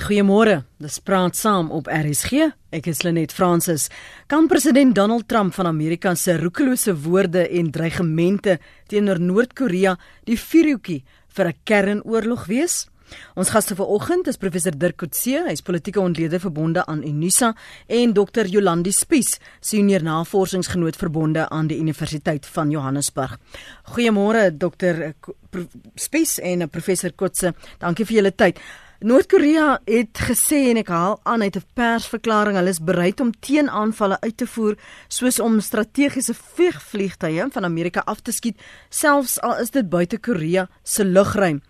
Goeiemôre. Dis praat saam op RSG. Ek is Lenet Fransis. Kan president Donald Trump van Amerika se roekelose woorde en dreigemente teenoor Noord-Korea die vuurhoekie vir 'n kernoorlog wees? Ons gaste vanoggend is professor Dirk Coetzee, hy's politieke ontlede verbonde aan Unisa en Dr. Jolandi Spies, senior navorsingsgenoot verbonde aan die Universiteit van Johannesburg. Goeiemôre Dr. Spies en professor Coetzee. Dankie vir julle tyd. Noord-Korea het gesê en ek haal aan uit 'n persverklaring hulle is bereid om teenaanvalle uit te voer soos om strategiese vliegvliegtuie van Amerika af te skiet selfs al is dit buite Korea se lugruim.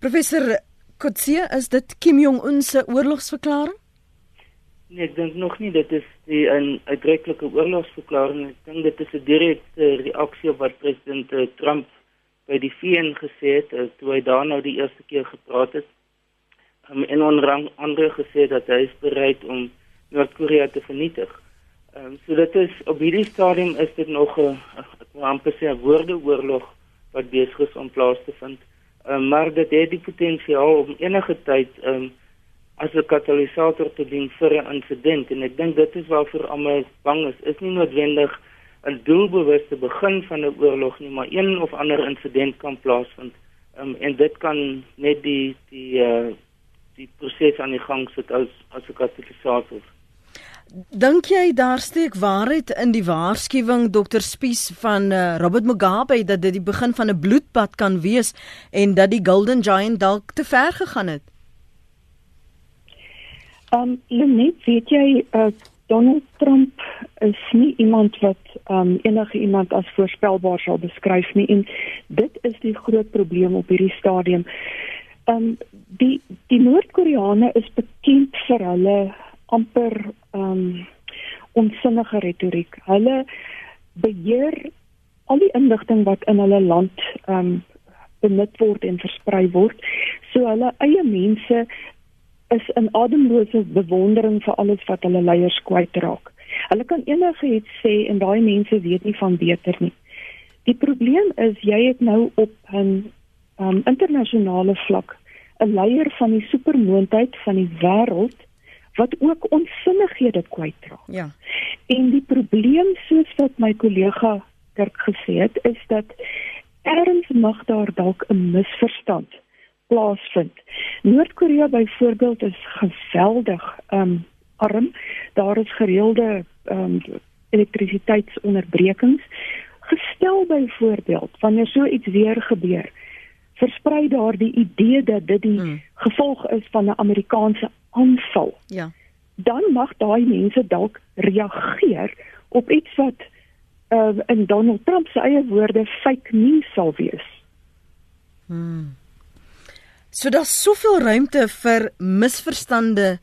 Professor Kotse, is dit Kim Jong Un se oorlogsverklaring? Nee, ek dink nog nie dit is die 'n uitdruklike oorlogsverklaring. Ek dink dit is 'n direkte reaksie op wat president Trump by die VN gesê het toe hy daar nou die eerste keer gepraat het um, en onder andere gesê dat hy is bereid om Noord-Korea te vernietig. Ehm um, so dit is op hierdie stadium is dit nog 'n amper sê 'n woordeoorlog wat besig is om plaas te vind. Ehm um, maar dit het die potensiaal om enige tyd ehm um, as 'n katalisator te dien vir 'n insident en ek dink dit is waarvoor almal bang is. Is nie noodwendig 'n doelbewuste begin van 'n oorlog nie, maar een of ander insident kan plaasvind. Ehm um, en dit kan net die die uh, die proses aan die gang sit as as 'n katalisator. Dink jy daar steek waarheid in die waarskuwing dokter Spies van uh, Robert Mugabe dat dit die begin van 'n bloedbad kan wees en dat die Golden Giant dalk te ver gegaan het? Um net weet jy uh, Donald Trump is nie iemand wat um enige iemand as voorspelbaar sal beskryf nie en dit is die groot probleem op hierdie stadium um, die die Noord-Koreane is bekend vir hulle amper um onsinnige retoriek. Hulle beheer al die inligting wat in hulle land um benut word en versprei word. So hulle eie mense is in ademlose bewondering vir alles wat hulle leiers kwytraak. Hulle kan enigiets sê en daai mense weet nie van beter nie. Die probleem is jy het nou op 'n um, internasionale vlak 'n leier van die supermoondheid van die wêreld wat ook onsinnighede kwytdra. Ja. En die probleem soos wat my kollega Dirk gesê het, is dat erns mag daar dalk 'n misverstand plaasvind. Noord-Korea byvoorbeeld is geweldig um arm. Daar is gereelde um elektrisiteitsonderbrekings. Gestel byvoorbeeld wanneer so iets weer gebeur, versprei daar die idee dat dit die hmm. gevolg is van 'n Amerikaanse aanval. Ja. Dan mag daai mense dalk reageer op iets wat uh, in Donald Trump se eie woorde fake news sal wees. Hmm. So daar's soveel ruimte vir misverstande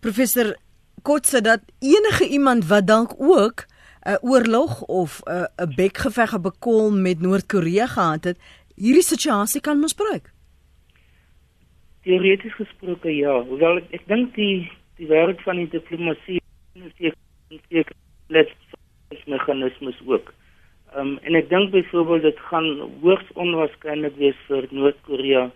professor Kotse dat enige iemand wat dalk ook 'n oorlog of 'n 'n bekgeveg bekol met Noord-Korea gehad het, hierdie situasie kan misbruik? Teoreties gesproke ja, hoewel ek, ek dink die die werk van die diplomatie is seker net meganismes ook. Ehm um, en ek dink byvoorbeeld dit gaan hoogs onwaarskynlik wees vir Noord-Korea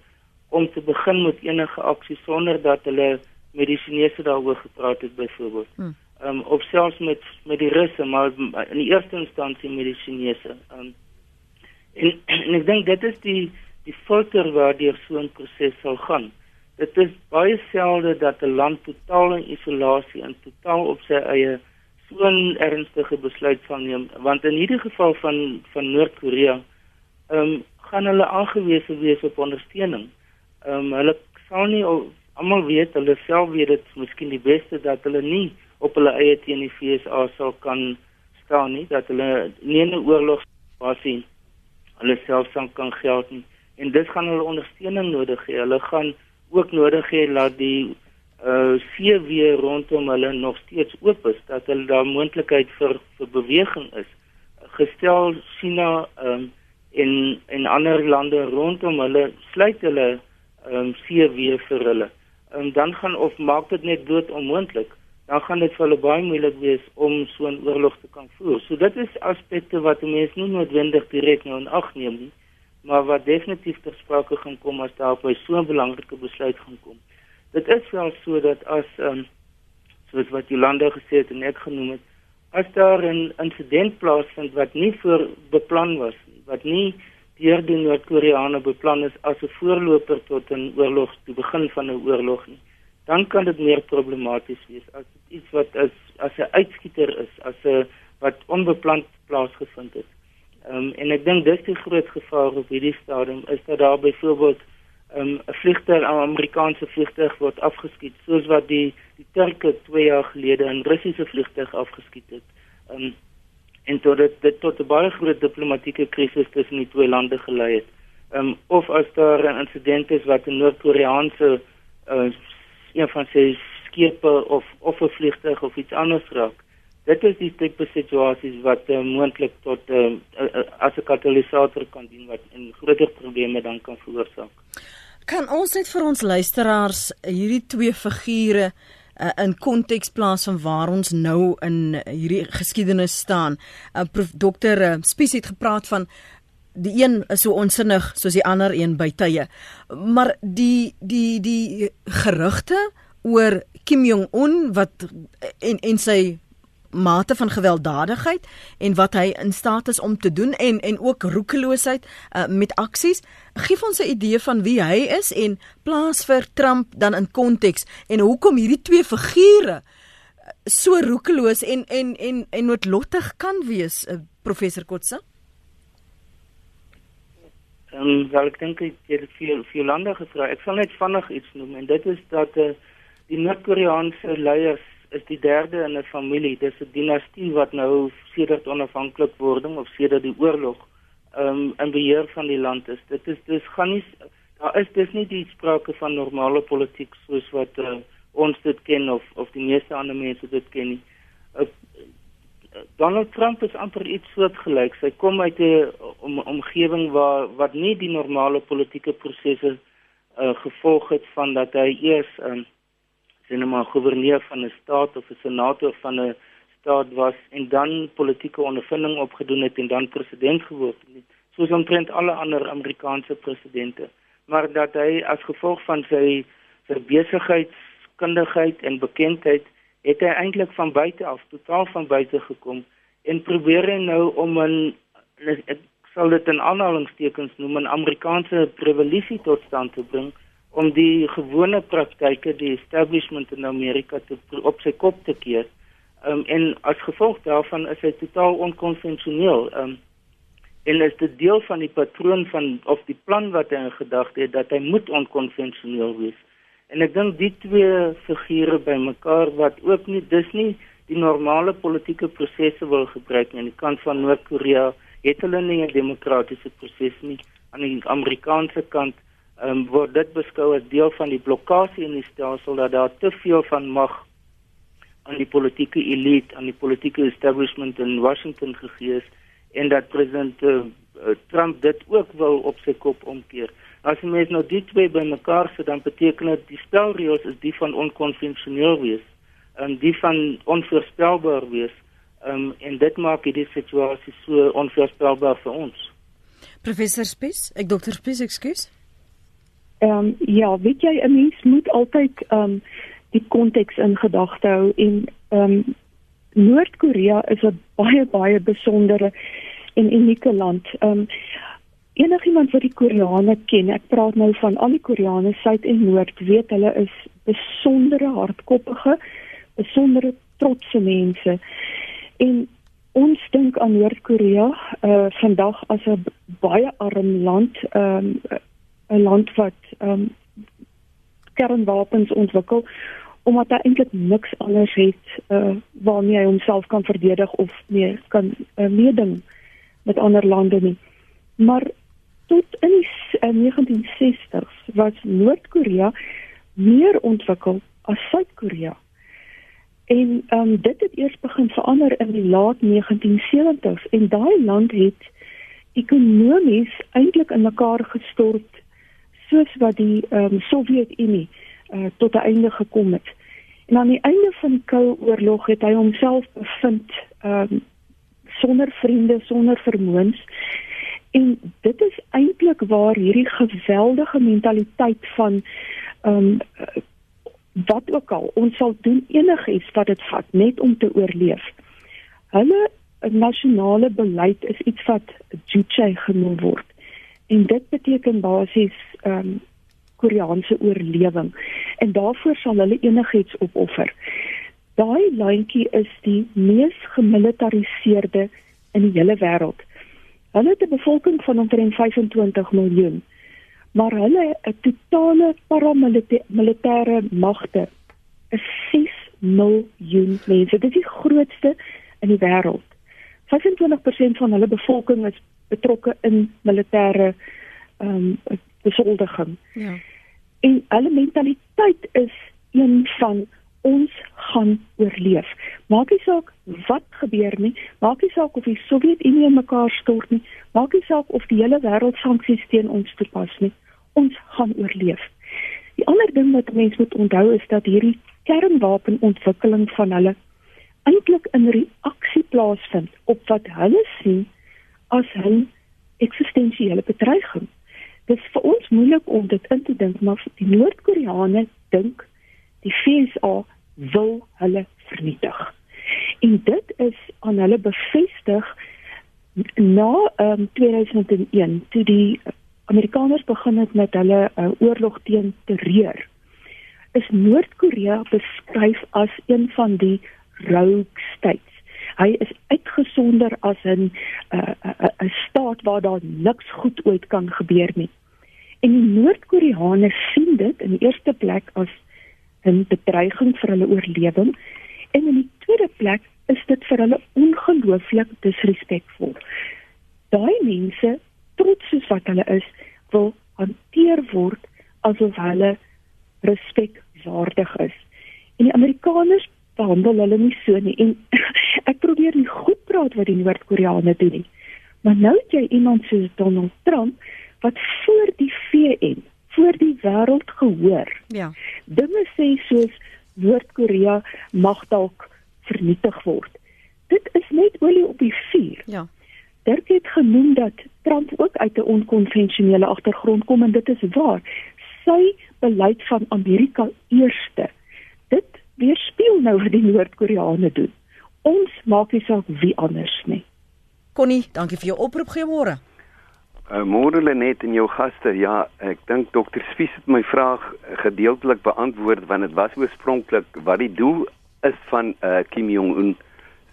om te begin met enige aksie sonder dat hulle met die Chinese daaroor gepraat het byvoorbeeld. Hmm. Ehm um, of selfs met met die Russe, maar in die eerste instansie met die Chinese. Ehm um, En, en ek dink dit is die die filter waardeur so 'n proses sal gaan. Dit is baie selde dat 'n land totaal in isolasie en totaal op sy eie so 'n ernstige besluit sal neem, want in hierdie geval van van Noord-Korea, ehm um, gaan hulle aangewese wees op ondersteuning. Ehm um, hulle sal nie almal weet, hulle self weet dit miskien die beste dat hulle nie op hulle eie teen die FSA sal kan staan nie, dat hulle nie 'n oorlog was nie hulle self dan kan geld nie en dit gaan hulle ondersteuning nodig hê. Hulle gaan ook nodig hê dat die uh see weer rondom hulle nog steeds oop is, dat hulle daar moontlikheid vir vir beweging is. Gestel China um en en ander lande rondom hulle sluit hulle um see weer vir hulle. En dan gaan of maak dit net dood onmoontlik dan gaan dit vir hulle baie moeilik wees om so 'n oorlog te kan voer. So dit is aspekte wat mense nie noodwendig direk nou in ag neem nie, maar wat definitief ter sprake gaan kom as daar by so 'n belangrike besluit gaan kom. dit is wel so dat as um, soos wat Jolanda gesê het en ek genoem het, as daar 'n insident plaasvind wat nie voor beplan was wat nie deur die Noord-Koreane beplan is as 'n voorloper tot 'n oorlog, die begin van 'n oorlog nie, dan kan dit meer problematies wees as iets wat is as 'n uitskieter is, as 'n wat onbepland plaasgevind het. Ehm um, en ek dink dis die groot gevaar op hierdie stadium is dat daar byvoorbeeld ehm, 'n um, 'n Amerikaanse vliegtuig word afgeskiet soos wat die die Turke 2 jaar gelede 'n Russiese vliegtuig afgeskiet het. Ehm um, en tot dit, dit tot 'n baie groot diplomatieke krisis tussen die twee lande gelei het. Ehm um, of as daar 'n insident is wat 'n Noord-Koreaanse uh, een van sy skepe of of 'n vliegtuig of iets anders raak. Dit is die tipe situasies wat uh, moontlik tot uh, uh, as 'n katalisator kan dien wat in groter probleme dan kan veroorsaak. Kan ons net vir ons luisteraars hierdie twee figure uh, in konteks plaas van waar ons nou in hierdie geskiedenis staan? Uh, Prof Dr. Uh, Spies het gepraat van die een is so onsinnig soos die ander een by tye. Maar die die die gerugte oor Kim Jong Un wat en en sy mate van gewelddadigheid en wat hy in staat is om te doen en en ook roekeloosheid uh, met aksies gee ons 'n idee van wie hy is en plaas vir Trump dan in konteks en hoekom hierdie twee figure uh, so roekeloos en en en en noodlottig kan wees uh, professor Kotse Ehm um, wel ek dink jy het veel veel lande gevra ek sal net vinnig iets noem en dit is dat uh, die Noord-Koreaanse leiers is die derde in 'n familie. Dis 'n dinastie wat nou sedert onafhanklikwording of sedert die oorlog um, in beheer van die land is. Dit is dis gaan nie daar is dis nie die sprake van normale politiek soos wat uh, ons dit ken of of die meeste ander mense dit ken nie. Donald Trump is amper iets soortgelyk. Hy kom uit 'n om, omgewing waar wat nie die normale politieke prosesse uh, gevolg het van dat hy eers um, sien maar gouverneur van 'n staat of 'n senator van 'n staat was en dan politieke ondervinding opgedoen het en dan president geword het soos omtrent alle ander Amerikaanse presidente maar dat hy as gevolg van sy sy besigheidskundigheid en bekendheid het hy eintlik van buite af totaal van buite gekom en probeer hy nou om 'n ek sal dit in aanhalingstekens noem 'n Amerikaanse revolusie tot stand te bring om die gewone praktyke die establishment in Amerika te op sy kop te keer. Um, en as gevolg daarvan is hy totaal onkonvensioneel. Um, en is dit deel van die patroon van of die plan wat hy in gedagte het dat hy moet onkonvensioneel wees. En ek dink die twee figure bymekaar wat ook nie dis nie die normale politieke prosesse wil gebruik nie. Aan die kant van Noord-Korea het hulle nie 'n demokratiese proses nie. Aan die Amerikaanse kant um, word dit beskou as deel van die blokkade in die stelsel dat daar te veel van mag aan die politieke elite, aan die politieke establishment in Washington gegee is en dat president uh, Trump dit ook wil op sy kop omkeer. As jy mens nou die twee bymekaar sit, dan beteken dit die spelreëls is die van onkonvensioneel wees en die van onvoorspelbaar wees. Um, en dit maak hierdie situasie so onvoorspelbaar vir ons. Professor Spies, ek dokter Spies, ekskuus. Ehm um, ja, weet jy 'n mens moet altyd ehm um, die konteks in gedagte hou en ehm um, Noord-Korea is 'n baie baie besondere en unieke land. Ehm um, enigiemand wat die Koreane ken, ek praat nou van al die Koreane suid en noord, weet hulle is besondere hardkoppige, besondere trotse mense. En ons dink aan Noord-Korea uh vandag as 'n baie arm land, um, 'n land wat um, kernwapens ontwikkel omdat hy eintlik niks anders het uh waarmee hy homself kan verdedig of mee kan uh, meeding met ander lande nie. Maar tot in die uh, 1960s was Noord-Korea meer ontwikkel as Suid-Korea. En um, dit het eers begin verander in die laat 1970s en daai land het ekonomies eintlik in mekaar gestort soos wat die um, Sowjetunie uh, tot 'n einde gekom het. En aan die einde van die Koue Oorlog het hy homself bevind um, sonder vriende, sonder vermoëns. En dit is eintlik waar hierdie geweldige mentaliteit van um wat ook al, ons sal doen enigiets wat dit vat net om te oorleef. Hulle nasionale beleid is iets wat Juche genoem word. En dit beteken basies ehm um, Koreaanse oorlewing. En daarvoor sal hulle enigiets opoffer. Daai landjie is die mees gemilitariseerde in die hele wêreld. Hulle het 'n bevolking van omtrent 25 miljoen. Maar hulle 'n totale paramilitêre magte is 6 miljoen mense. Dit is die grootste in die wêreld. 25% van hulle bevolking is betrokke in militêre ehm um, besoldiging. Ja. En hulle mentaliteit is een van ons gaan oorleef. Maak nie saak wat gebeur nie, maak nie saak of die Sowjetunie mekaar stort nie, maak nie saak of die hele wêreld sanksies teen ons toepas nie. Ons gaan oorleef. Die ander ding wat mense moet onthou is dat hierdie kernwapenontwikkeling van hulle eintlik in reaksie plaasvind op wat hulle sien as 'n eksistensiële bedreiging. Dit is vir ons moeilik om dit in te dink, maar die Noord-Koreane dink die FSA wil hulle vernietig. En dit is aan hulle bevestig na um, 2001 toe die Amerikaners begin het met hulle uh, oorlog teen terreur. Is Noord-Korea beskryf as een van die rogue states. Hy is uitgesonder as 'n 'n uh, staat waar daar niks goed ooit kan gebeur nie. En die Noord-Koreane sien dit in die eerste plek as 'n bedreiging vir hulle oorlewing en in die tweede plek is dit vir hulle ongelooflik disrespekvol. Daai mense, trots soos wat hulle is, wil hanteer word asof hulle respekwaardig is. En die Amerikaners behandel hulle nie so nie en ek probeer nie goed praat wat die Noord-Koreane doen nie. Maar nou het jy iemand soos Donald Trump wat voor die VN voor die wêreld gehoor. Ja. Dinge sê soos Noord-Korea mag dalk vernietig word. Dit is net olie op die vuur. Ja. Dirk het genoem dat Trump ook uit 'n onkonvensionele agtergrond kom en dit is waar. Sy beleid van Amerika eerste. Dit weerspieël nou wat die Noord-Koreane doen. Ons maak nie saak wie anders nie. Connie, dankie vir jou oproep goeiemôre. Uh, Môre Lenet en jou gaste. Ja, ek dink dokter Spies het my vraag gedeeltelik beantwoord want dit was oorspronklik wat die doel is van uh, Kim Jong Un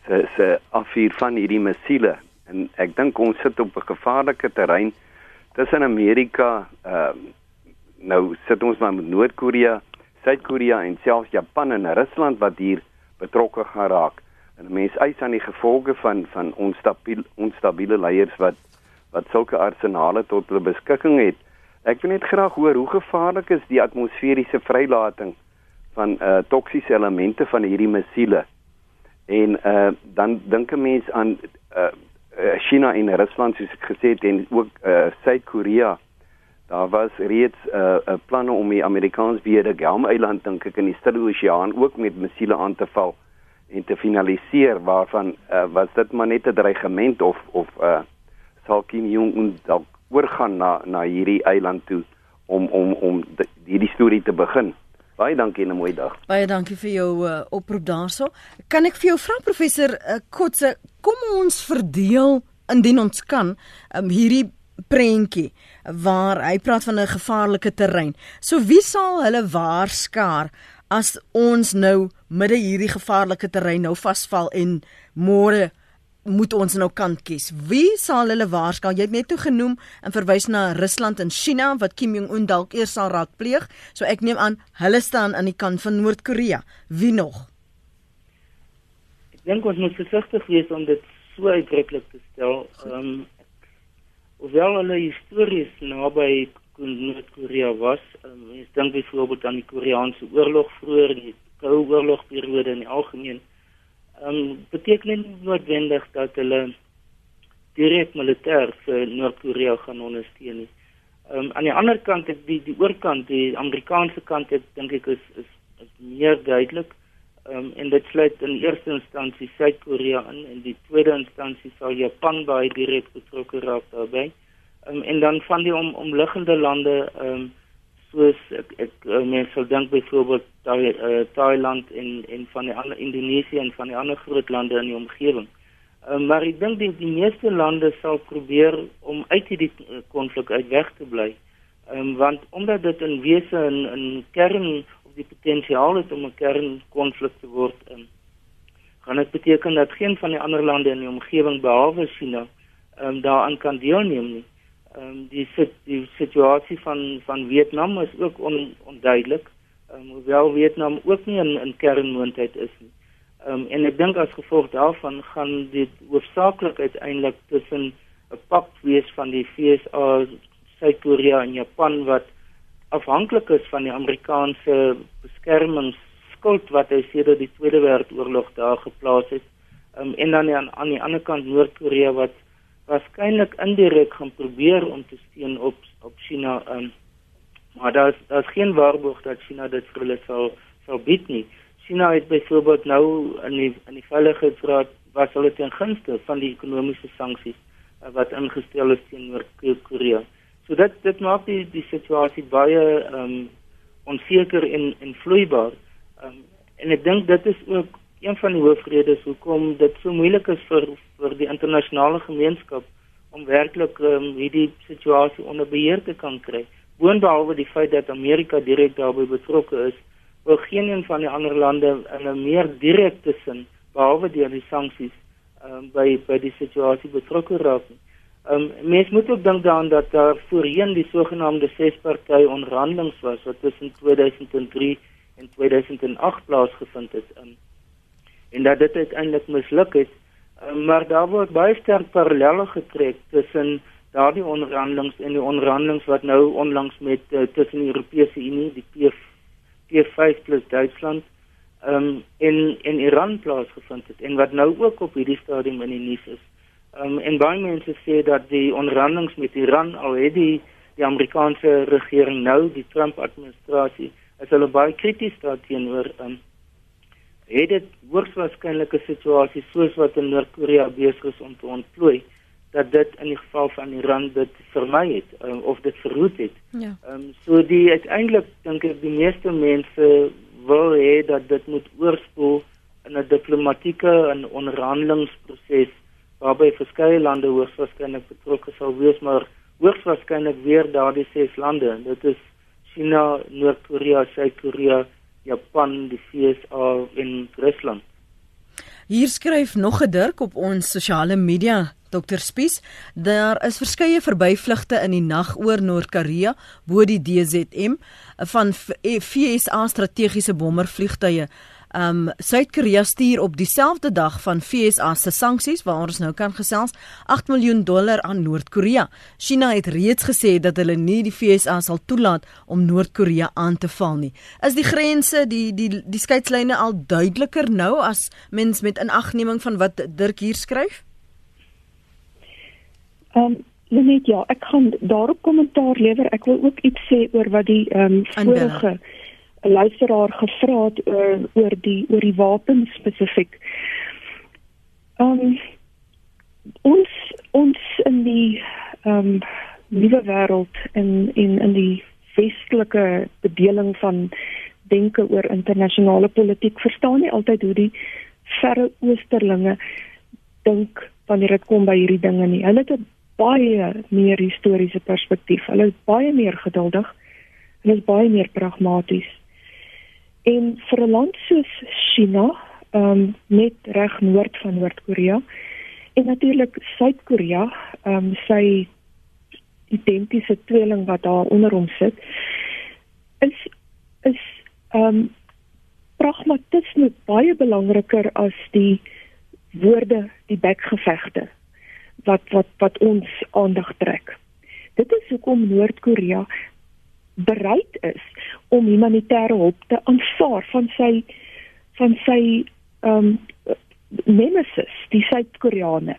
se se afvuur van hierdie missiele. En ek dink ons sit op 'n gevaarlike terrein tussen Amerika, uh, nou sit ons maar met Noord-Korea, Suid-Korea en selfs Japan en Rusland wat hier betrokke gaan raak. En mense eis aan die gevolge van van onstabiele onstabiele leiers wat wat sulke arsenale tot hulle beskikking het. Ek wil net graag hoor hoe gevaarlik is die atmosferiese vrylating van uh toksiese elemente van hierdie missiele. En uh dan dink 'n mens aan uh China en Rusland soos ek gesê het en ook uh Suid-Korea. Daar was reeds uh, planne om die Amerikaansbeheerde Guam-eiland dink ek in die Stille Oseaan ook met missiele aan te val en te finaliseer waarvan uh, was dit maar net 'n dreigement of of uh sal Kim Jong Un dalk oorgaan na na hierdie eiland toe om om om hierdie storie te begin. Baie dankie en 'n mooi dag. Baie dankie vir jou uh, oproep daarso. Kan ek vir jou vra professor uh, Kotse, kom ons verdeel indien ons kan um, hierdie prentjie waar hy praat van 'n gevaarlike terrein. So wie sal hulle waarskaar as ons nou midde hierdie gevaarlike terrein nou vasval en môre moet ons nou kant kies. Wie sal hulle waarskynlik? Jy het net toe genoem en verwys na Rusland en China wat Kim Jong Un dalk eers sal raadpleeg. So ek neem aan hulle staan aan die kant van Noord-Korea. Wie nog? Ek dink ons moet versigtig wees om dit so uitdruklik te stel. Ehm um, hoewel hulle histories naby Noord-Korea was, um, ek dink byvoorbeeld aan die Koreaanse oorlog vroeër, die Koue Oorlogperiode in die algemeen um, beteken nie noodwendig dat hulle direk militêr vir Noord-Korea gaan ondersteun nie. Um, aan die ander kant ek die die oorkant die Amerikaanse kant ek dink ek is is is meer duidelik um, en dit sluit in eerste instansie Suid-Korea in en die tweede instansie sal Japan baie direk betrokke raak daarbey. Um, en dan van die om, omliggende lande um, soos ek ek uh, mense sal dink byvoorbeeld Thai, uh, Thailand en en van die ander Indonesië en van die ander groot lande in die omgewing. Uh, maar ek dink die, die meeste lande sal probeer om uit hierdie konflik uit weg te bly. Um, want omdat dit in wese 'n 'n kern of die potensiaal het om 'n kernkonflik te word, um, gaan dit beteken dat geen van die ander lande in die omgewing behalwe China um, daaraan kan deelneem nie. Ehm um, die sit die situasie van van Vietnam is ook on, onduidelik. Ehm um, hoewel Vietnam ook nie 'n 'n kernmoondheid is nie. Ehm um, en ek dink as gevolg daarvan gaan dit hoofsaaklik uiteindelik tussen 'n pak wees van die FSA Suid-Korea en Japan wat afhanklik is van die Amerikaanse beskermingsskuld wat hy sedert die Tweede Wêreldoorlog daar geplaas het. Um, en dan aan aan die ander kant Noord-Korea wat waarskynlik indirek gaan probeer om te steun op op China. Um, maar daar's daar's geen waarborg dat China dit vir hulle sal sal bied nie. China het byvoorbeeld nou in die in die Veiligheidsraad was hulle ten gunste van die ekonomiese sanksies uh, wat ingestel is teen Noord-Korea. So dit dit maak die die situasie baie um, onseker en en vloeibaar. Um, en ek dink dit is ook een van die hoofredes hoekom dit so moeilik is vir vir die internasionale gemeenskap om werklik ehm um, hierdie situasie onder beheer te kan kry. Boonbehalwe die feit dat Amerika direk daarbey betrokke is, wil geen een van die ander lande in 'n meer direkte sin behalwe deur die sanksies ehm um, by by die situasie betrokke raak. Ehm um, mens moet ook dink daaraan dat daar voorheen die sogenaamde sesparty onderhandelinge was wat tussen 2003 en 2008 plaasgevind het. Um, en dat dit uiteindelik misluk het. Um, maar daar word baie sterk parallelle getrek tussen daardie onderhandelinge en die onderhandelinge wat nou onlangs met uh, tussen die Europese Unie, die P P5 plus Duitsland um, en en Iran plaasgevind het en wat nou ook op hierdie stadium in die nuus is. Um, en baie mense sê dat die onderhandelinge met Iran al het die die Amerikaanse regering nou die Trump administrasie is hulle baie krities daarteenoor um, het dit hoogswaarskynlik 'n situasie soos wat in Noord-Korea besig is om te ontplooi dat dit in die geval van Iran dit vermy het um, of dit verhoed het. Ja. Ehm um, so die uiteindelik dink ek die meeste mense wil hê dat dit moet oorspoel in 'n diplomatieke en onderhandelingsproses waarby verskeie lande hoogstwaarskynlik betrokke sal wees, maar hoogstwaarskynlik weer daardie ses lande. Dit is China, Noord-Korea, Suid-Korea, Japan, die VSA en Rusland. Hier skryf nog 'n dirk op ons sosiale media. Dr Spies, daar is verskeie verbyvlugte in die nag oor Noord-Korea bo die DZM van FSA strategiese bommervliegtuie um Suid-Korea stuur op dieselfde dag van FSA se sanksies waar ons nou kan gesels 8 miljoen dollar aan Noord-Korea. China het reeds gesê dat hulle nie die FSA sal toelaat om Noord-Korea aan te val nie. Is die grense, die die die skeidslyne al duideliker nou as mens met inagneming van wat Dirk hier skryf? Um Net ja, ek kan daarop kommentaar lewer. Ek wil ook iets sê oor wat die ehm um, vorige 'n luisteraar gevra het oor oor die oor die wapen spesifiek. Um ons ons in die um nuwe wêreld in in in die vestelike bedeling van denke oor internasionale politiek verstaan nie altyd hoe die verre oosterlinge dink wanneer dit kom by hierdie dinge nie. Hulle het 'n baie meer historiese perspektief. Hulle is baie meer geduldig. Hulle is baie meer pragmaties. En vir 'n land soos China, ehm um, net reg noord van Noord-Korea en natuurlik Suid-Korea, ehm um, sy identiese tweeling wat daar onder hom sit, is is ehm um, pragmatisme baie belangriker as die woorde, die bekgevegte wat wat wat ons aandag trek. Dit is hoekom Noord-Korea bereid is om humanitêre hulp te aanvaar van sy van sy ehm um, nemesis, die Suid-Koreane.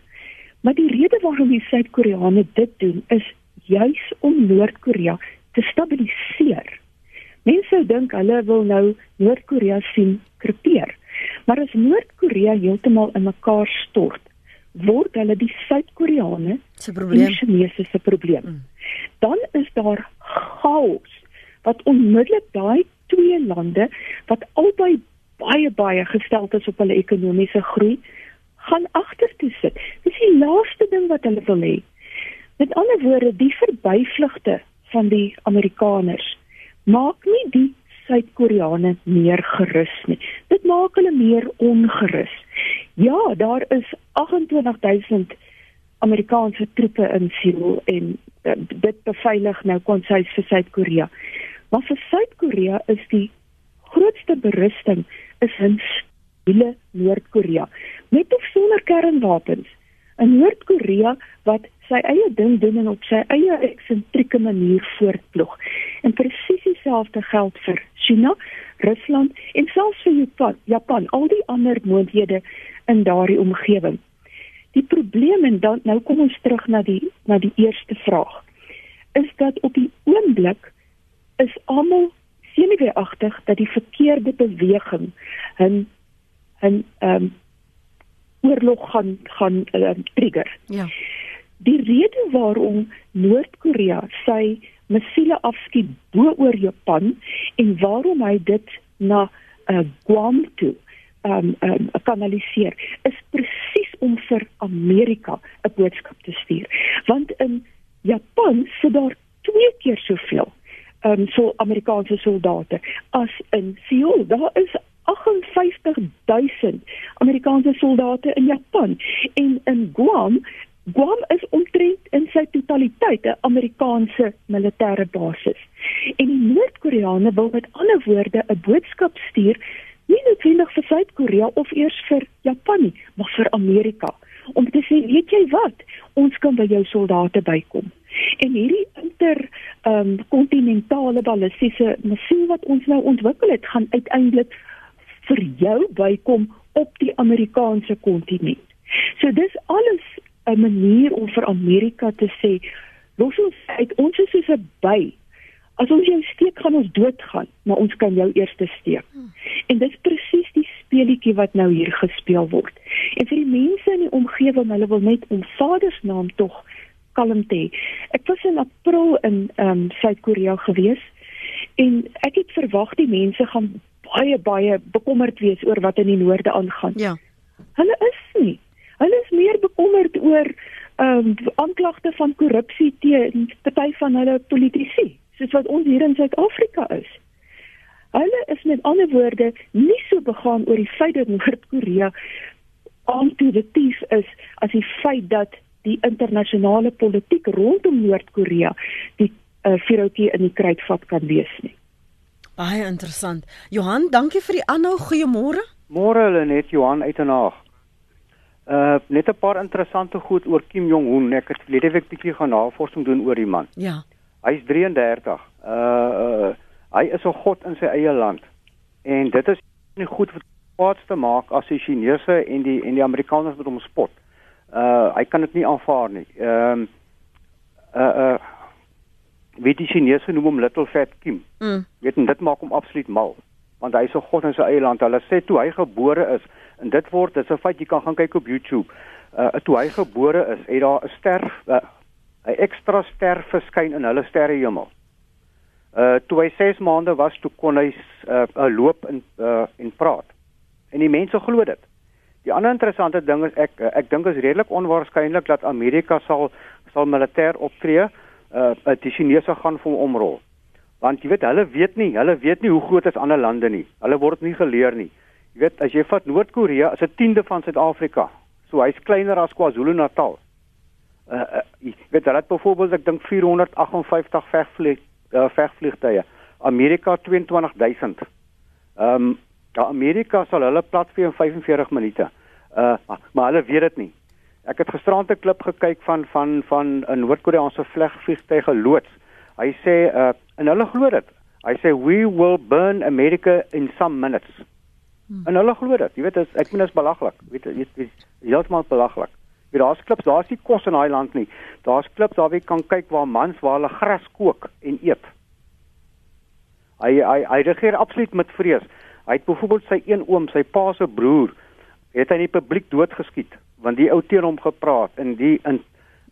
Maar die rede waarom die Suid-Koreane dit doen is juis om Noord-Korea te stabiliseer. Mense dink hulle wil nou Noord-Korea sien krepeer. Maar as Noord-Korea heeltemal in mekaar stort, word hulle die Suid-Koreane se probleem, die Chinese se probleem. Mm. Dan is daar chaos wat onmiddellik daai twee lande wat albei baie baie gesteld is op hulle ekonomiese groei gaan agtertoe sit. Dis die laaste ding wat hulle wil hê. Met ander woorde, die verbyvlugte van die Amerikaners maak nie die Suid-Koreane meer gerus nie. Dit maak hulle meer ongerus. Ja, daar is 28000 Amerikaanse troepe in Seoul en uh, dit beveilig nou konsuis vir Suid-Korea. Maar vir Suid-Korea is die grootste berusting is in hele Noord-Korea met of sonder kernwapens. 'n Noord-Korea wat sy eie ding doen en op sy eie eksentrieke manier voortploeg. En presies dieselfde geld vir China, Rusland en selfs vir Japan, Japan, al die ander moondhede in daardie omgewing. Die probleem en dan nou kom ons terug na die na die eerste vraag. Is dat op die oomblik is almal senuweeagtig dat die verkeerde beweging 'n 'n ehm um, oorlog gaan gaan uh, trigger. Ja. Die rede waarom Noord-Korea sy missiele afskiet bo oor Japan en waarom hy dit na uh, Guam toe um um kanaliseer is presies om vir Amerika 'n boodskap te stuur. Want in Japan sit daar twee keer soveel um so Amerikaanse soldate as in Seoul. Daar is 58000 Amerikaanse soldate in Japan en in Guam Guam is omtrent in sy totaliteit 'n Amerikaanse militêre basis. En die Noord-Koreane wil met ander woorde 'n boodskap stuur nie noodwendig vir Suid-Korea of eers vir Japan nie, maar vir Amerika om te sê, weet jy wat, ons kan by jou soldate bykom. En hierdie inter ehm um, kontinentale ballistiese missiel wat ons nou ontwikkel het, gaan uiteindelik vir jou bykom op die Amerikaanse kontinent. So dis alles 'n manier om vir Amerika te sê los ons uit ons is soos 'n by. As ons jou steek gaan ons doodgaan, maar ons kan jou eers steek. En dis presies die speletjie wat nou hier gespeel word. En vir die mense in die omgewing, hulle wil net om Vader se naam tog kalm te hê. Ek was in April in ehm um, Suid-Korea gewees en ek het verwag die mense gaan baie baie bekommerd wees oor wat in die noorde aangaan. Ja. Hulle is nie. Hulle is meer bekommerd oor ehm um, aanklagte van korrupsie teen party van hulle politici, soos wat ons hier in Suid-Afrika is. Hulle is met ander woorde nie so begaan oor die feit dat Noord-Korea aantoedetief is as die feit dat die internasionale politiek rondom Noord-Korea die uh, vuurtjie in die kruitvat kan wees nie. Baie interessant. Johan, dankie vir die aanhou. Goeiemôre. Môre hulle net Johan uit en Haag. Uh net 'n paar interessante goed oor Kim Jong Un. Ek het verlede week bietjie gaan navorsing doen oor die man. Ja. Hy's 33. Uh, uh hy is 'n god in sy eie land. En dit is nie goed vir kwaad te maak as die Chinese en die en die Amerikaners met hom spot. Uh hy kan dit nie aanvaar nie. Ehm uh, uh uh weet die Chinese noem hom Little Fat Kim. Mm. Weet en dit maak hom absoluut mal. Want hy is 'n god in sy eie land. Hulle sê toe hy gebore is en dit word dis 'n feit jy kan gaan kyk op YouTube. Uh toe hy gebore is, het daar 'n ster uh, 'n ekstra ster verskyn in hulle sterrehemel. Uh toe hy 6 maande was, toe kon hy uh, uh loop en uh en praat. En die mense glo dit. Die ander interessante ding is ek ek dink is redelik onwaarskynlik dat Amerika sal sal militêr optree. Uh die Chinese gaan vir hom omrol. Want jy weet hulle weet nie, hulle weet nie hoe groot is ander lande nie. Hulle word nie geleer nie. Jy weet as jy vat Noord-Korea, is 'n tiende van Suid-Afrika. So hy's kleiner as KwaZulu-Natal. Uh, uh jy weet hulle het byvoorbeeld ek dink 458 vegvlieg uh, vegvliegtuie. Amerika 22000. Ehm um, ja Amerika sal hulle plat vir in 45 minute. Uh maar, hulle weet dit nie. Ek het gisterand 'n klip gekyk van van van 'n Noord-Koreaanse vlegvliegtuig loods. Hy sê uh en hulle glo dit. Hy sê we will burn America in some minutes. Hmm. En hulle glo dit. Jy weet as ek meen dit is belaglik. Weet jy weet heeltemal belaglik. Daar's klips, daar's nie kos in daai land nie. Daar's klips waar jy kan kyk waar mans waar hulle gras kook en eet. Hy hy hy regeer absoluut met vrees. Hy het byvoorbeeld sy een oom, sy pa se broer, het hy in die publiek doodgeskiet want die ou teen hom gepraat en die in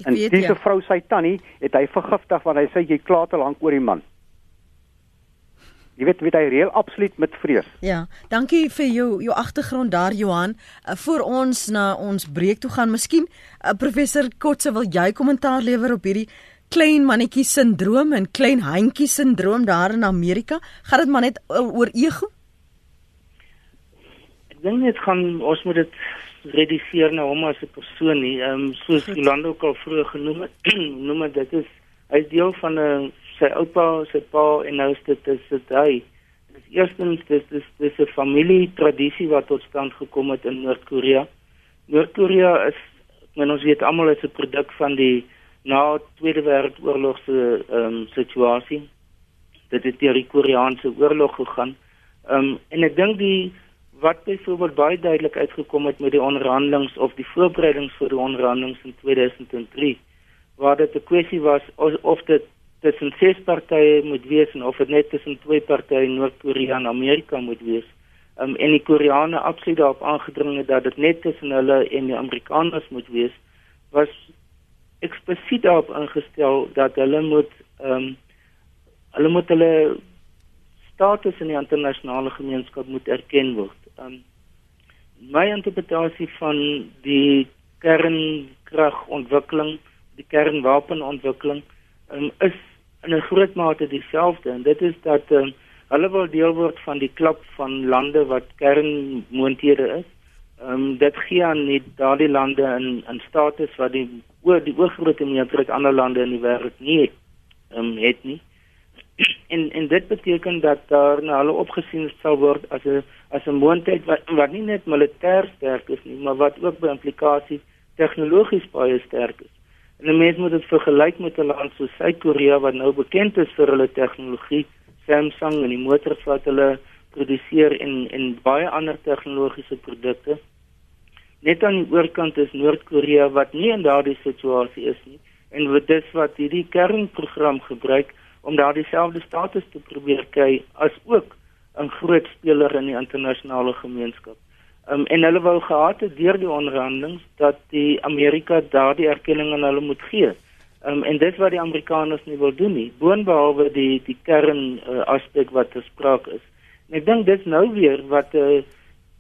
en weet, diese ja. vrou sy tannie het hy vergiftig want hy sê jy klaar te lank oor die man. Jy weet, weet hy reël absoluut met vrees. Ja, dankie vir jou jou agtergrond daar Johan. Uh, voor ons na ons breek toe gaan, miskien uh, professor Kotse wil jy kommentaar lewer op hierdie klein mannetjie sindroom en klein handjie sindroom daar in Amerika? Gaan dit maar net oor ego? Ek dink dit gaan ons moet dit reduseer na hom as 'n persoon nie. Ehm um, soos Jolanda ook al vroeër genoem het, noem dit is hy is deel van 'n sy oupa, sy pa en nou is dit is dit hy. Dis eerstens dis dis dis 'n familie tradisie wat tot stand gekom het in Noord-Korea. Noord-Korea is men ons weet almal is 'n produk van die na Tweede Wêreldoorlog se ehm um, situasie. Dit het deur die Koreaanse oorlog gegaan. Ehm um, en ek dink die wat byvoorbeeld baie duidelik uitgekom het met die onderhandelings of die voorbereidings vir die onderhandelings in 2003 waar dit 'n kwessie was of, of dit tussen ses partye moet wees en of dit net tussen twee partye Noord-Korea en Amerika moet wees. Um, en die Koreane absoluut daarop aangedring het dat dit net tussen hulle en die Amerikaners moet wees was eksplisiet daarop ingestel dat hulle moet ehm um, hulle moet hulle status in die internasionale gemeenskap moet erken word. Um, my interpretasie van die kernkragontwikkeling, die kernwapenontwikkeling um, is in 'n groot mate dieselfde en dit is dat um, hulle wil deel word van die klub van lande wat kernmoonthede is. Ehm um, dit gee aan nie daardie lande in in status wat die oor die oorgrootste meerderheid ander lande in die wêreld nie ehm um, het nie en en dit beteken dat daar na hulle opgesien sal word as 'n as 'n moontlikheid wat wat nie net militêr sterk is nie, maar wat ook by implikasie tegnologies baie sterk is. En 'n mens moet dit vergelyk met 'n land soos Suid-Korea wat nou bekend is vir hulle tegnologie, Samsung en die motors wat hulle produseer en en baie ander tegnologiese produkte. Net aan die oorkant is Noord-Korea wat nie in daardie situasie is nie en wat dis wat hierdie kernprogram gebruik om daardie selfde status te probeer kry as ook 'n groot speler in die internasionale gemeenskap. Um, en hulle wou gehad het deur die onderhandelinge dat die Amerika daardie erkenning aan hulle moet gee. Um, en dit wat die Amerikaners nie wil doen nie, boonbehalwe die die kern uh, aspek wat gespreek is. En ek dink dit nou weer wat uh,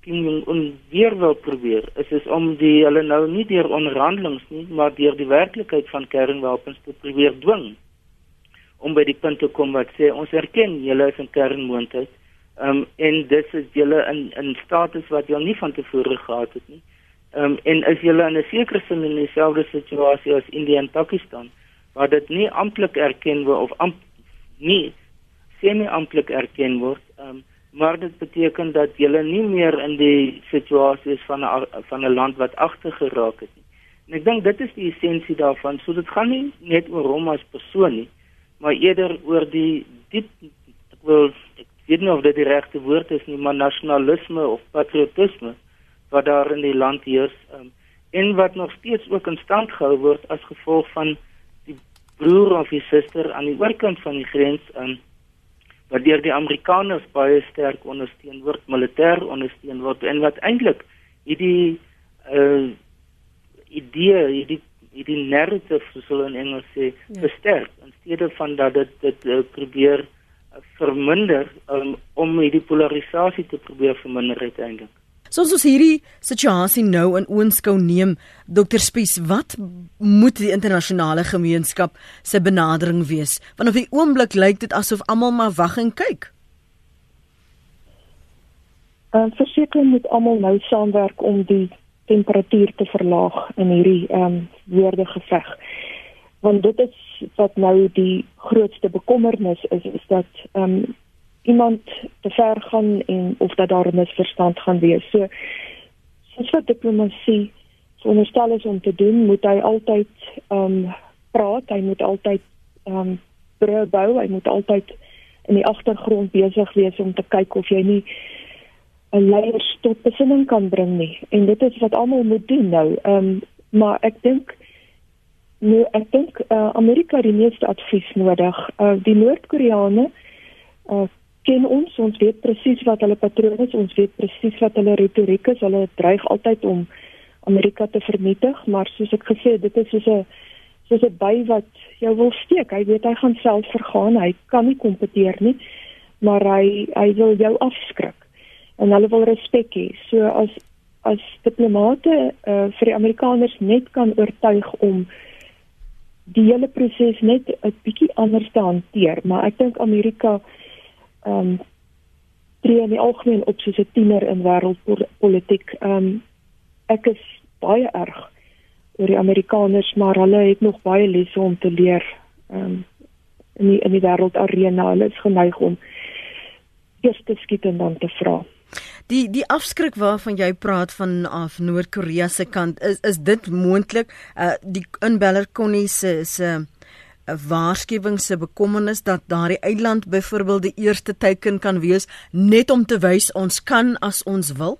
Kim Jong Un weer wil probeer, is is om die hulle nou nie deur onderhandelinge nie, maar deur die werklikheid van kernwapens te probeer dwing om by die punt te kom wat sê ons erken julle is 'n kernmoontlikheid. Ehm um, en dit is julle in in status wat julle nie van tevore gehad het nie. Ehm um, en is julle in 'n sekere sin in dieselfde situasie as India en Pakistan waar dit nie amptelik erken word of amp, nie semi-amptelik erken word. Ehm um, maar dit beteken dat julle nie meer in die situasie is van 'n van 'n land wat agter geraak het nie. En ek dink dit is die essensie daarvan. So dit gaan nie net oor hom as persoon nie, maar eerder oor die diep ek wil ek weet nie of dit die regte woord is nie, maar nasionalisme of patriotisme wat daar in die land heers um, en wat nog steeds ook in stand gehou word as gevolg van die broer of die suster aan die oorkant van die grens um, wat deur die Amerikaners baie sterk ondersteun word, militêr ondersteun word en wat eintlik hierdie uh, idee, hierdie hierdie narrative soos hulle in Engels sê, ja. versterk in steede van dat dit dit uh, probeer verminder um, om hierdie polarisasie te probeer verminder uiteindelik. Soos ons hierdie situasie nou in oënskou neem, Dr Spies, wat moet die internasionale gemeenskap se benadering wees? Want op die oomblik lyk dit asof almal maar wag en kyk. Uh, verseker moet almal nou saamwerk om die temperatuur te verlaag in hierdie ehm um, woordegeveg. Want dit is wat nou die grootste bekommernis is is dat ehm um, iemand te ver gaan en of dat daar 'n misverstand gaan wees. So soos wat diplomatie veronderstel is om te doen, moet hy altyd ehm um, praat, hy moet altyd ehm um, brûe bou, hy moet altyd in die agtergrond besig wees om te kyk of jy nie 'n leiers tot besinning kan bring nie. En dit is wat almal moet doen nou. Ehm um, maar ek dink nou ek dink uh, Amerika het die meeste advies nodig. Uh, die Noord-Koreane uh, ken ons, ons weet presies wat hulle patrone is, ons weet presies wat hulle retoriek is. Hulle dreig altyd om Amerika te vernietig, maar soos ek gesê het, dit is soos 'n soos 'n by wat jou wil steek. Hy weet hy gaan self vergaan. Hy kan nie kompeteer nie. maar hy hy wil jou afskrik en hulle wil respek hê. So as as diplomate uh, vir die Amerikaners net kan oortuig om die hele proses net 'n bietjie anders te hanteer, maar ek dink Amerika ehm um, tree in die algemeen op soos 'n tiener in wêreldpolitiek. Ehm um, ek is baie erg oor die Amerikaners, maar hulle het nog baie lesse om te leer ehm um, in die in die wêreldarena. Hulle is geneig om eers te skiet en dan te vra. Die die afskrik waarvan jy praat van af Noord-Korea se kant is is dit moontlik uh die inbeller Connie se se 'n uh, waarskuwing se bekommernis dat daardie eiland byvoorbeeld die eerste teiken kan wees net om te wys ons kan as ons wil.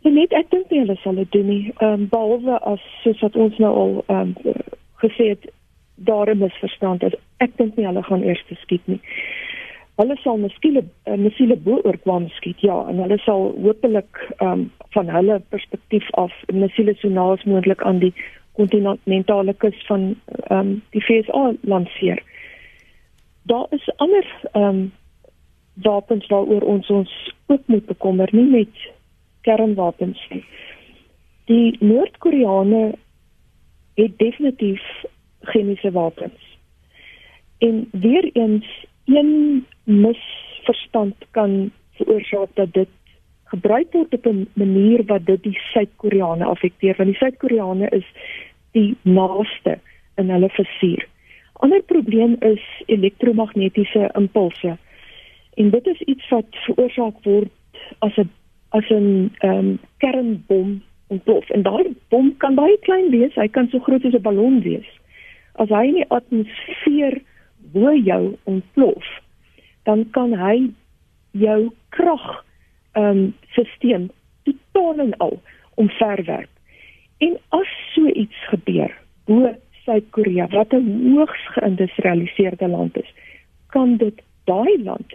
Ja, net ek dink nie hulle sal dit doen nie. Ehm um, behalwe as soos wat ons nou al ehm um, gesê het daar 'n misverstand is. Ek dink nie hulle gaan eers skiet nie hulle sal miskien 'n uh, missiele bo oor kwam skiet ja en hulle sal hopelik um, van hulle perspektief af missiele so naas moontlik aan die kontinentale kus van um, die VSA lanseer. Daar is ander um, wapens waaroor ons ons ook moet bekommer nie met kernwapens nie. Die Noord-Koreane het definitief chemiese wapens. En weer eens een misverstand kan veroorsaak dat dit gebruik word op 'n manier wat dit die Suid-Koreane affekteer want die Suid-Koreane is die naaste in hulle versuur. Ander probleem is elektromagnetiese impulse. En dit is iets wat veroorsaak word as 'n as 'n ehm um, kernbom ontplof. En daai bom kan baie klein wees, hy kan so groot as 'n ballon wees. As hy in die atmosfeer bo jou ontplof, dan kan hy jou krag ehm um, stelsel totaal en al omverwerp. En as so iets gebeur bo Suid-Korea wat 'n hoogs geïndustrialiseerde land is, kan dit daai land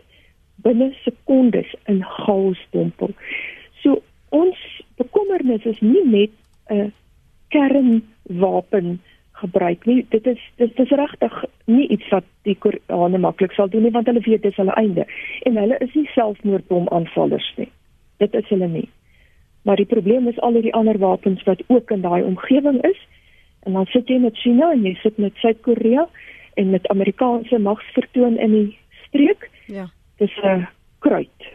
binne sekondes in chaos dompel. So ons bekommernis is nie net 'n kernwapen gebruik nie. Dit is dit is regtig nie iets wat die Koreane maklik sal doen nie want hulle weet dis hulle einde en hulle is nie selfmoordbom aanvallers nie. Dit is hulle nie. Maar die probleem is al die ander wapens wat ook in daai omgewing is. En dan sit jy met China en jy sit met Suid-Korea en met Amerikaanse magsvertoon in die streek. Ja. Dis 'n kruit.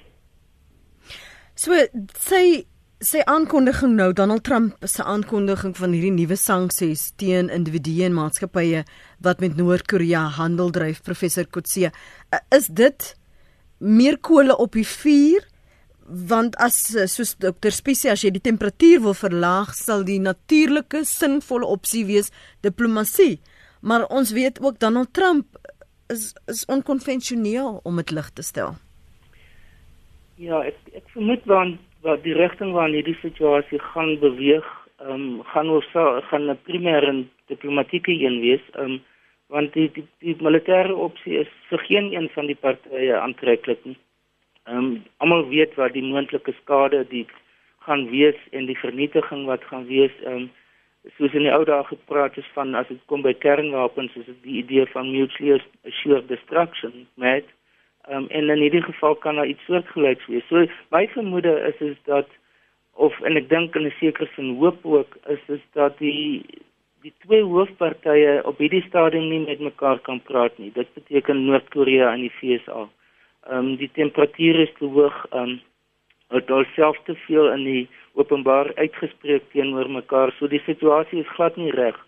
So sê Sy aankondiging nou Donald Trump se aankondiging van hierdie nuwe sanksies teen individue en maatskappye wat met Noord-Korea handel dryf professor Kotse is dit meer kole op die vuur? Want as soos dokter Spisie as jy die temperatuur wil verlaag sal die natuurlike sinvolle opsie wees diplomatie maar ons weet ook Donald Trump is is onkonvensioneel om dit lig te stel. Ja ek ek vermoed want wat die rigting waarin hierdie situasie gaan beweeg, ehm um, gaan ons gaan 'n primêre diplomatieke een wees, ehm um, want die die, die militêre opsie is vir geen een van die partye aantreklik nie. Ehm um, almal weet wat die moontlike skade die gaan wees en die vernietiging wat gaan wees, ehm um, soos in die ou dae gepraat is van as dit kom by kernwapens, is dit die idee van mutually assured destruction, met Um, en in hierdie geval kan daar iets soortgelyks wees. So my vermoede is is dat of en ek dink in 'n sekere sin hoop ook is is dat die die twee hoofpartye op hierdie stadium nie met mekaar kan praat nie. Dit beteken Noord-Korea en die VSA. Ehm um, die temperatuur is te hoog. Ehm um, het alself te veel in die openbaar uitgespreek teenoor mekaar. So die situasie is glad nie reg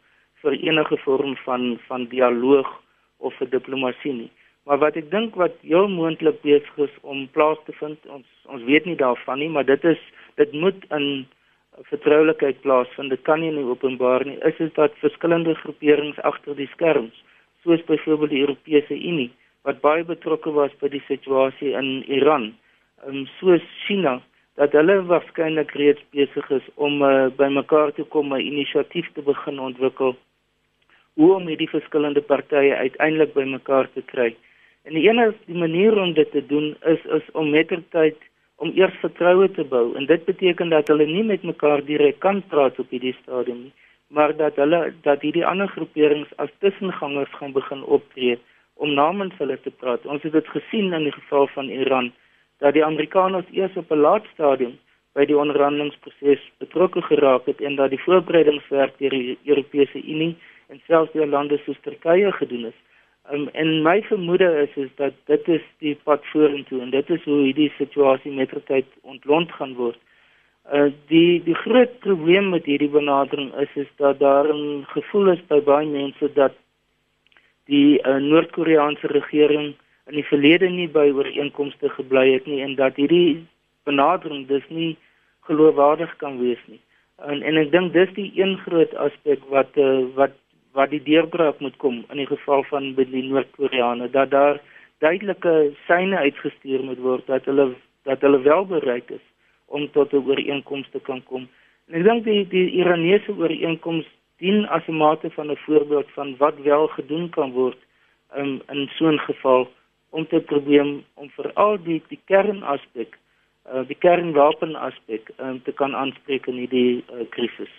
vir enige vorm van van dialoog of vir diplomatie nie. Maar wat ek dink wat heel moontlik besig is om plaas te vind, ons ons weet nie daarvan nie, maar dit is dit moet in vertroulikheid plaasvind. Dit kan nie in openbaar nie. Is dit dat verskillende groeperings agter die skerms, soos byvoorbeeld die Europese Unie wat baie betrokke was by die situasie in Iran, um, soos China dat hulle waarskynlik reeds besig is om uh, by mekaar te kom 'n inisiatief te begin ontwikkel hoe om hierdie verskillende partye uiteindelik by mekaar te kry. En die enigste manier om dit te doen is is om mettertyd om eers vertroue te bou en dit beteken dat hulle nie met mekaar direk kan praat op hierdie stadium nie, maar dat hulle dat hierdie ander groeperings as tussengangers gaan begin optree om namens hulle te praat. Ons het dit gesien in die geval van Iran dat die Amerikaners eers op 'n laat stadium by die onderhandelingsproses betrokke geraak het en dat die voorbereidingswerk deur die Europese Unie en selfs deur lande soos Turkye gedoen is. Um, en my vermoede is is dat dit is die pad vorentoe en dit is hoe hierdie situasie met tyd ontlont gaan word. Uh die die groot probleem met hierdie benadering is is dat daar 'n gevoel is by baie mense dat die uh, Noord-Koreaanse regering in die verlede nie by ooreenkomste gebly het nie en dat hierdie benadering dus nie geloofwaardig kan wees nie. En en ek dink dis die een groot aspek wat uh, wat wat die deurbraak moet kom in die geval van die Noord-Koreane dat daar duidelike syne uitgestuur moet word dat hulle dat hulle wel bereid is om tot 'n ooreenkoms te kan kom. En ek dink die die Iranese ooreenkoms dien as 'n mate van 'n voorbeeld van wat wel gedoen kan word um, in so 'n geval om te probeer om veral die die kernaspek uh, die kernwapenaspek um, te kan aanspreek in hierdie uh, krisis.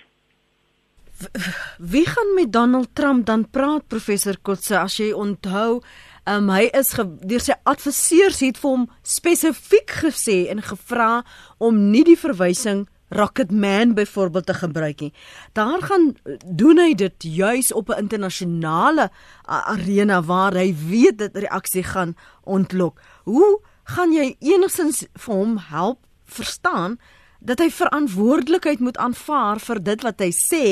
Wie gaan met Donald Trump dan praat professor Kotse as jy onthou um, hy is deur sy adviseurs het vir hom spesifiek gesê en gevra om nie die verwysing Rocket Man byvoorbeeld te gebruik nie. Daar gaan doen hy dit juis op 'n internasionale arena waar hy weet dat reaksie gaan ontlok. Hoe gaan jy enigstens vir hom help verstaan dat hy verantwoordelikheid moet aanvaar vir dit wat hy sê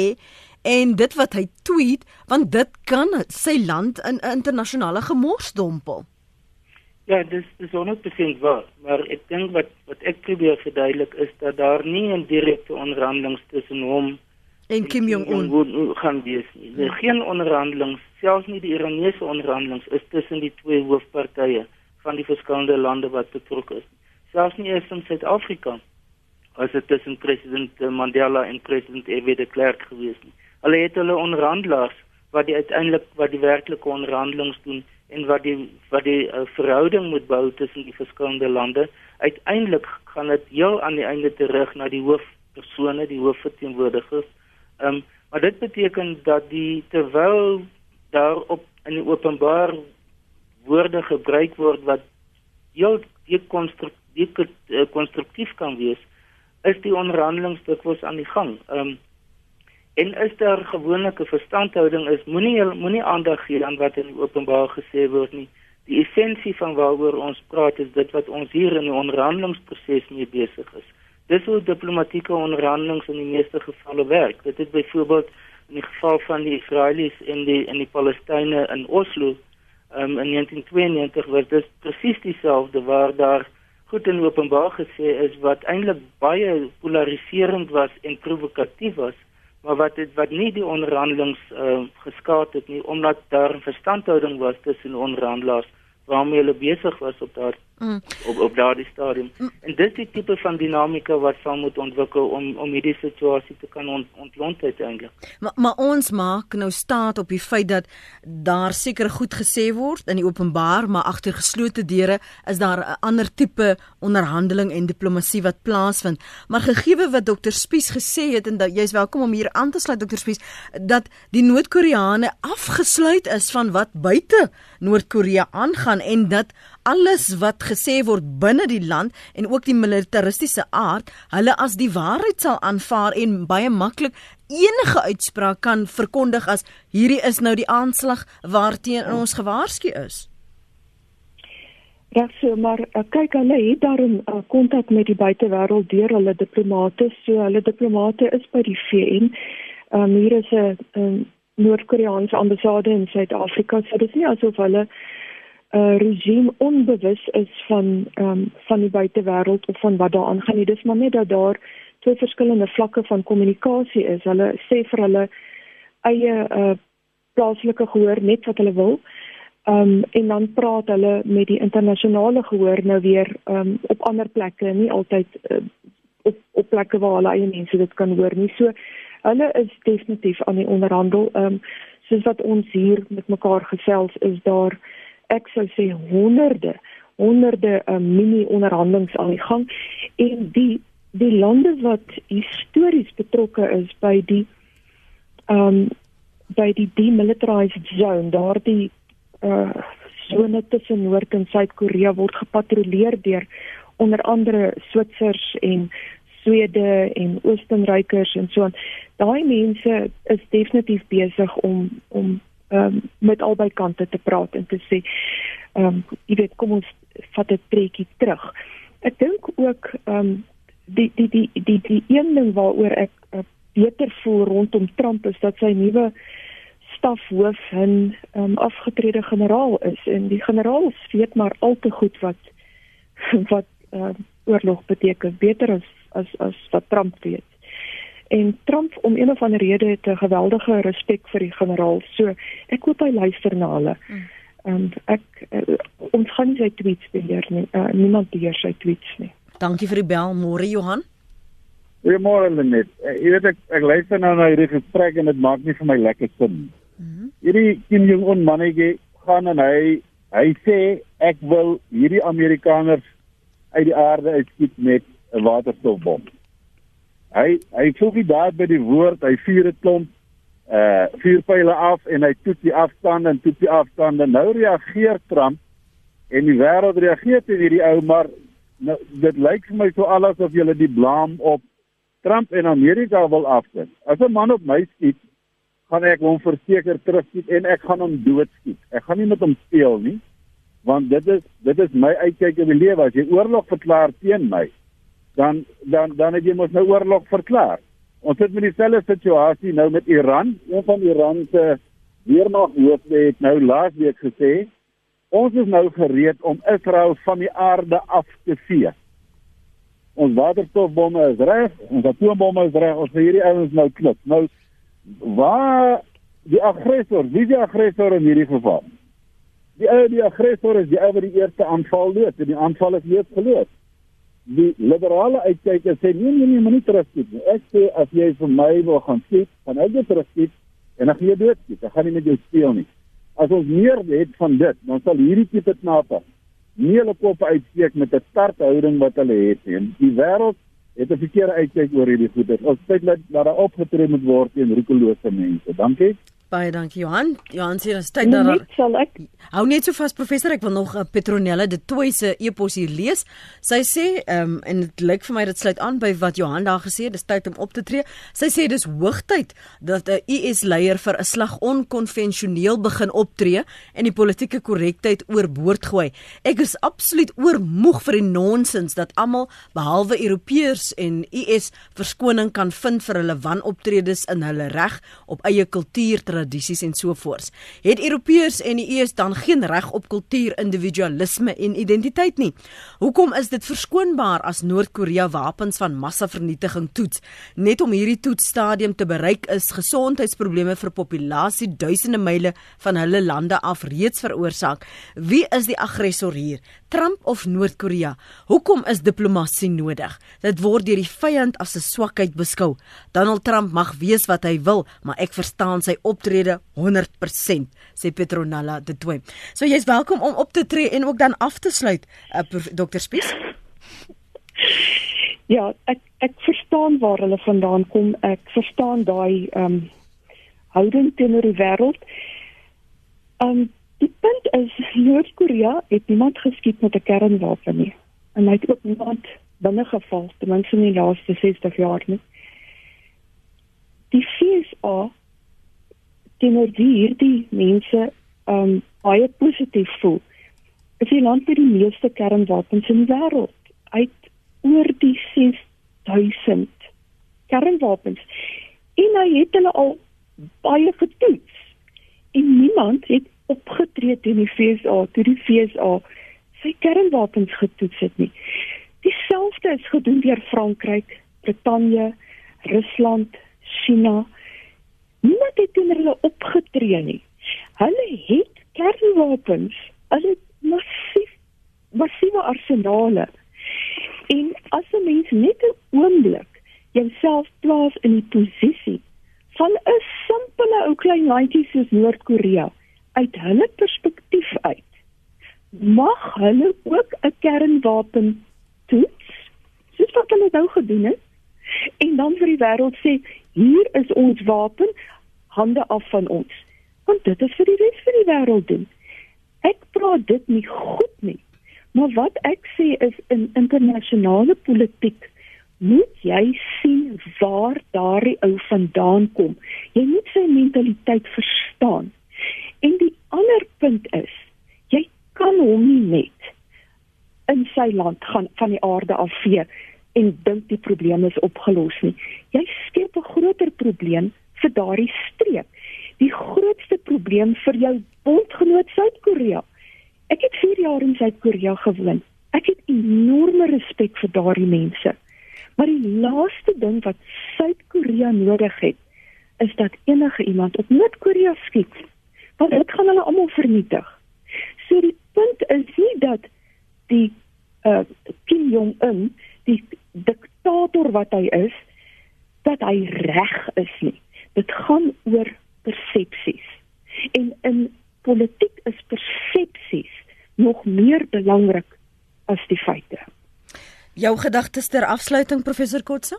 en dit wat hy tweet want dit kan sy land in 'n internasionale gemors dompel. Ja, dis dis 100% waar, maar ek dink wat wat ek probeer verduidelik is dat daar nie 'n direkte onderhandeling tussen hom en Kim Jong Un gaan wees nie. Er geen onderhandeling, selfs nie die Iranese onderhandelinge is tussen die twee hoofpartye van die verskillende lande wat betrokke is. Selfs nie eens in Suid-Afrika as dit tussen president Mandela en president F.W. de Klerk gewees nie. Hulle het hulle onderhandelaars wat die uiteindelik wat die werklike onderhandelinge doen en wat die wat die uh, verhouding moet bou tussen die verskillende lande. Uiteindelik gaan dit heel aan die einde terug na die hoofpersone, die hoofverteenwoordigers. Ehm um, maar dit beteken dat die terwyl daar op in die openbaar woorde gebruik word wat heel dekonstruktief eh, kan wees is die onderhandelinge dikwels aan die gang. Ehm um, en is daar gewoonlik 'n verstandhouding is moenie moenie aandag gee aan wat in die openbaar gesê word nie. Die essensie van waaroor ons praat is dit wat ons hier in die onderhandelingsproses mee besig is. Dis hoe diplomatieke onderhandelinge in die meeste gevalle werk. Dit het byvoorbeeld in die geval van die Israelies en die en die Palestynë in Oslo um, in 1992 was dit presies dieselfde waar daar goed en openbaar gesê is wat eintlik baie polariserend was en provokatief was, maar wat dit wat nie die onderhandelings uh, geskaad het nie omdat daar 'n verstandhouding was tussen onderhandelaars waarmee hulle besig was op daar mm. op op daardie stadium. Mm. En dis die tipe van dinamika wat sal moet ontwikkel om om hierdie situasie te kan ont, ontlont uiteindelik. Maar maar ons maak nou staat op die feit dat daar seker goed gesê word in die openbaar, maar agter geslote deure is daar 'n ander tipe onderhandeling en diplomatie wat plaasvind. Maar gegee wat dokter Spies gesê het en dat jy's welkom om hier aan te sluit dokter Spies dat die Noord-Koreane afgesluit is van wat buite Noord-Korea aangaan en dat alles wat gesê word binne die land en ook die militaristiese aard, hulle as die waarheid sal aanvaar en baie maklik enige uitspraak kan verkondig as hierdie is nou die aanslag waarteen ons gewaarsku is. Ja, so maar uh, kyk hulle het daarom uh, kontak met die buitewêreld deur hulle diplomate, so hulle diplomate is by die VN. Um, hier is 'n um, Noord-Koreaanse ambassade in Suid-Afrika. So dit is nie asof hulle uh, regime onbewus is van um, van die buitewêreld of van wat daar aangaan nie. Dis maar net dat daar twee verskillende vlakke van kommunikasie is. Hulle sê vir hulle eie uh, plaaslike gehoor net wat hulle wil. Um, en dan praat hulle met die internasionale gehoor nou weer um, op ander plekke, nie altyd uh, op op plekke waar hulle eie mense dit kan hoor nie. So hulle is definitief aan die onderhandel. Ehm um, soos wat ons hier met mekaar gesels is daar ek sou sê honderde honderde uh, mini onderhandelinge aan die gang en die die lande wat histories betrokke is by die ehm um, by die demilitarized zone daardie uh sone tussen Noord en Suid-Korea word gepatrolleer deur onder andere Switsers en Swede en Oostenrykers en so aan. Daai mense is definitief besig om om um, met albei kante te praat en te sê ehm um, jy weet kom ons vat 'n trekkie terug. Ek dink ook ehm um, die die die die die een ding waaroor ek uh, beter voel rondom Trump is dat sy nuwe stafhoof 'n um, afgetrede generaal is en die generaal weet maar al te goed wat wat uh, oorlog beteken beter as as as wat Trump weet. En Trump om een of ander rede het 'n geweldige respek vir die generaal. So ek hoop hy luister na hulle. Ehm um, ek uh, ons gaan nie sy tweets beheer nie. Uh, niemand beheer sy tweets nie. Dankie vir die bel, môre Johan. Goeiemôre Lenet. Uh, jy weet ek ek luister nou na hierdie gesprek en dit maak nie vir my lekker sin nie. Mm -hmm. Hierdie Kim Jong Un mannetjie gaan en hy hy sê ek wil hierdie Amerikaners uit die aarde uitskiet met 'n waterstofbom. Hy hy voel nie daar by die woord, hy vuur 'n klomp uh vuurpyle af en hy toets die afstande en toets die afstande. Nou reageer Trump en die wêreld reageer teen hierdie ou maar nou dit lyk vir my so asof jy die blame op Trump en Amerika wil afsit. As 'n man op my skiet, gaan ek hom verseker terugskiet en ek gaan hom doodskiet. Ek gaan nie met hom speel nie want dit is dit is my uitkyk in die lewe as jy oorlog verklaar teen my dan dan dan het jy mos nou oorlog verklaar. Ons sit met dieselfde situasie nou met Iran. Een van Iran se weermaghoofde het nou laasweek gesê ons is nou gereed om Israel van die aarde af te vee. Ons waterstofbomme is reg, ons atoombomme is reg, ons vir hierdie ouens nou klop. Nou waar die aggressor, wie die aggressor in hierdie geval? Die die aggressor is die ou wat die eerste aanval loods en die aanval is reeds geloods die liberale uitkyker sê nee nee nee, moenie terugskiet nie. Ek sê as jy vir my wil gaan skiet, gaan ek jou terugskiet en dan gaan jy doodskiet. Ek gaan nie met jou speel nie. As ons meer het van dit, dan sal hierdie tipe knappe nie hulle koppe uitsteek met 'n starthouding wat hulle het nie. Die wêreld het 'n verkeerde uitkyk oor hierdie goeie. Ons sê dat daar opgetree moet word teen roekelose mense. Dankie. Baie dankie Johan. Johan sê dat tyd dat net sal ek hou net so vas professor ek wil nog 'n uh, Petronella de Tooi se epos hier lees. Sy sê ehm um, en dit lyk vir my dit sluit aan by wat Johan daar gesê het, dis tyd om op te tree. Sy sê dis hoogtyd dat 'n US leier vir 'n slag onkonvensioneel begin optree en die politieke korrektheid oorboord gooi. Ek is absoluut oormoeg vir die nonsens dat almal behalwe Europeërs en US verskoning kan vind vir hulle wanoptredes in hulle reg op eie kultuur tradisies en so voort. Het Europeërs en die EU dan geen reg op kultuur, individualisme en identiteit nie? Hoekom is dit verskoonbaar as Noord-Korea wapens van massavernietiging toets? Net om hierdie toetsstadium te bereik is gesondheidsprobleme vir populasie duisende myle van hulle lande af reeds veroorsaak. Wie is die aggressor hier? Trump of Noord-Korea? Hoekom is diplomatie nodig? Dit word deur die vyand as 'n swakheid beskou. Donald Trump mag wees wat hy wil, maar ek verstaan sy optrede optrede 100% sê Petronella de Tooi. So jy's welkom om op te tree en ook dan af te sluit uh, Dr Spies. Ja, ek ek verstaan waar hulle vandaan kom. Ek verstaan daai ehm um, houding teenoor die wêreld. Ehm um, die punt is Noord-Korea het niemand geskiet met 'n kernwapen nie. En hy het ook niemand binne geval ten minste in die laaste 60 jaar nie. Die FSA teenoor wie hierdie mense um baie positief voel. Is die land met die meeste kernwapens in die wêreld. Uit oor die 6000 kernwapens. En hy het hulle al baie getoets. En niemand het opgetree teen die FSA toe die FSA sy kernwapens getoets het nie. Dieselfde is gedoen deur Frankryk, Brittanje, Rusland, China, Niemand het teen hulle opgetree nie. Hulle het kernwapens, hulle massief massiewe arsenale. En as 'n mens net 'n oomblik jouself plaas in die posisie van 'n simpele ou klein landjie soos Noord-Korea uit hulle perspektief uit, mag hulle ook 'n kernwapen toets, soos wat hulle nou gedoen het, en dan vir die wêreld sê hier is ons wapen hande af van ons want dit is vir die res van die wêreld doen Ek praat dit nie goed nie. Maar wat ek sê is in internasionale politiek moet jy sien waar daardie ou vandaan kom. Jy moet sy mentaliteit verstaan. En die ander punt is, jy kan hom nie net in sy land gaan van die aarde af vee en dink die probleem is opgelos nie. Jy skep 'n groter probleem vir daardie streek. Die grootste probleem vir jou bondgenoot Suid-Korea. Ek het 4 jaar in Suid-Korea gewoon. Ek het enorme respek vir daardie mense. Maar die laaste ding wat Suid-Korea nodig het, is dat enige iemand op Noord-Korea skiet. Want dit gaan hulle almal vernietig. So die punt is nie dat die uh Kim Jong Un, die diktator wat hy is, dat hy reg is nie. Dit gaan oor persepsies. En in politiek is persepsies nog meer belangrik as die feite. Jou gedagtes ter afsluiting professor Kotse?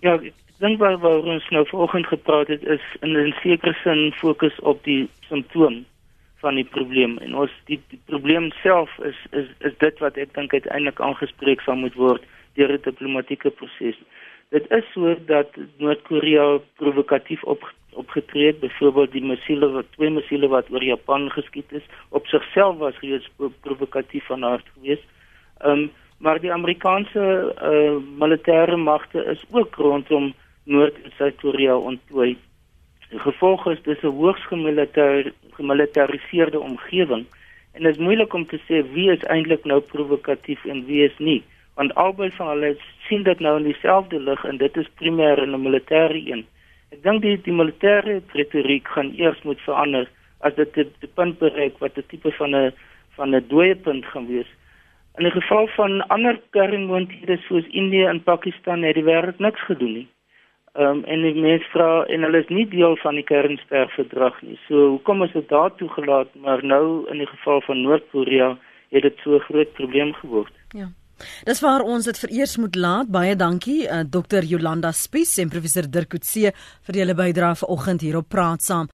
Ja, ek dink waar, waar ons nou vanoggend gepraat het is in 'n sekere sin fokus op die simptoom van die probleem en ons die, die probleem self is is is dit wat ek dink uiteindelik aangespreek sal moet word deur 'n diplomatieke proses. Dit is so dat Noord-Korea provokatief op opgetree het, byvoorbeeld die missiele wat twee missiele wat oor Japan geskiet is, op sigself was reeds provokatief van aard geweest. Ehm um, maar die Amerikaanse uh, militêre magte is ook rondom Noord- en Suid-Korea ontplooi. Die gevolg is dis 'n hoogs gemilitariseerde omgewing en dit is moeilik om te sê wie is eintlik nou provokatief en wie is nie, want albei van hulle sien dit nou in dieselfde lig en dit is primêr in 'n militêre een. Ek dink die die militêre retoriek gaan eers moet verander as dit die punt bereik wat 'n tipe van 'n van 'n dooie punt gaan wees. In die geval van ander kernmoonthede soos Indië en Pakistan het die wêreld niks gedoen nie. Ehm um, en die mense vra en hulle is nie deel van die kernsterverdrag nie. So hoekom is dit daar toegelaat maar nou in die geval van Noord-Korea het dit so 'n groot probleem geword. Ja. Dis waar ons dit vereers moet laat. Baie dankie uh, Dr. Jolanda Spies en professor Dirk Coetzee vir julle bydrae vanoggend hier op Praat saam.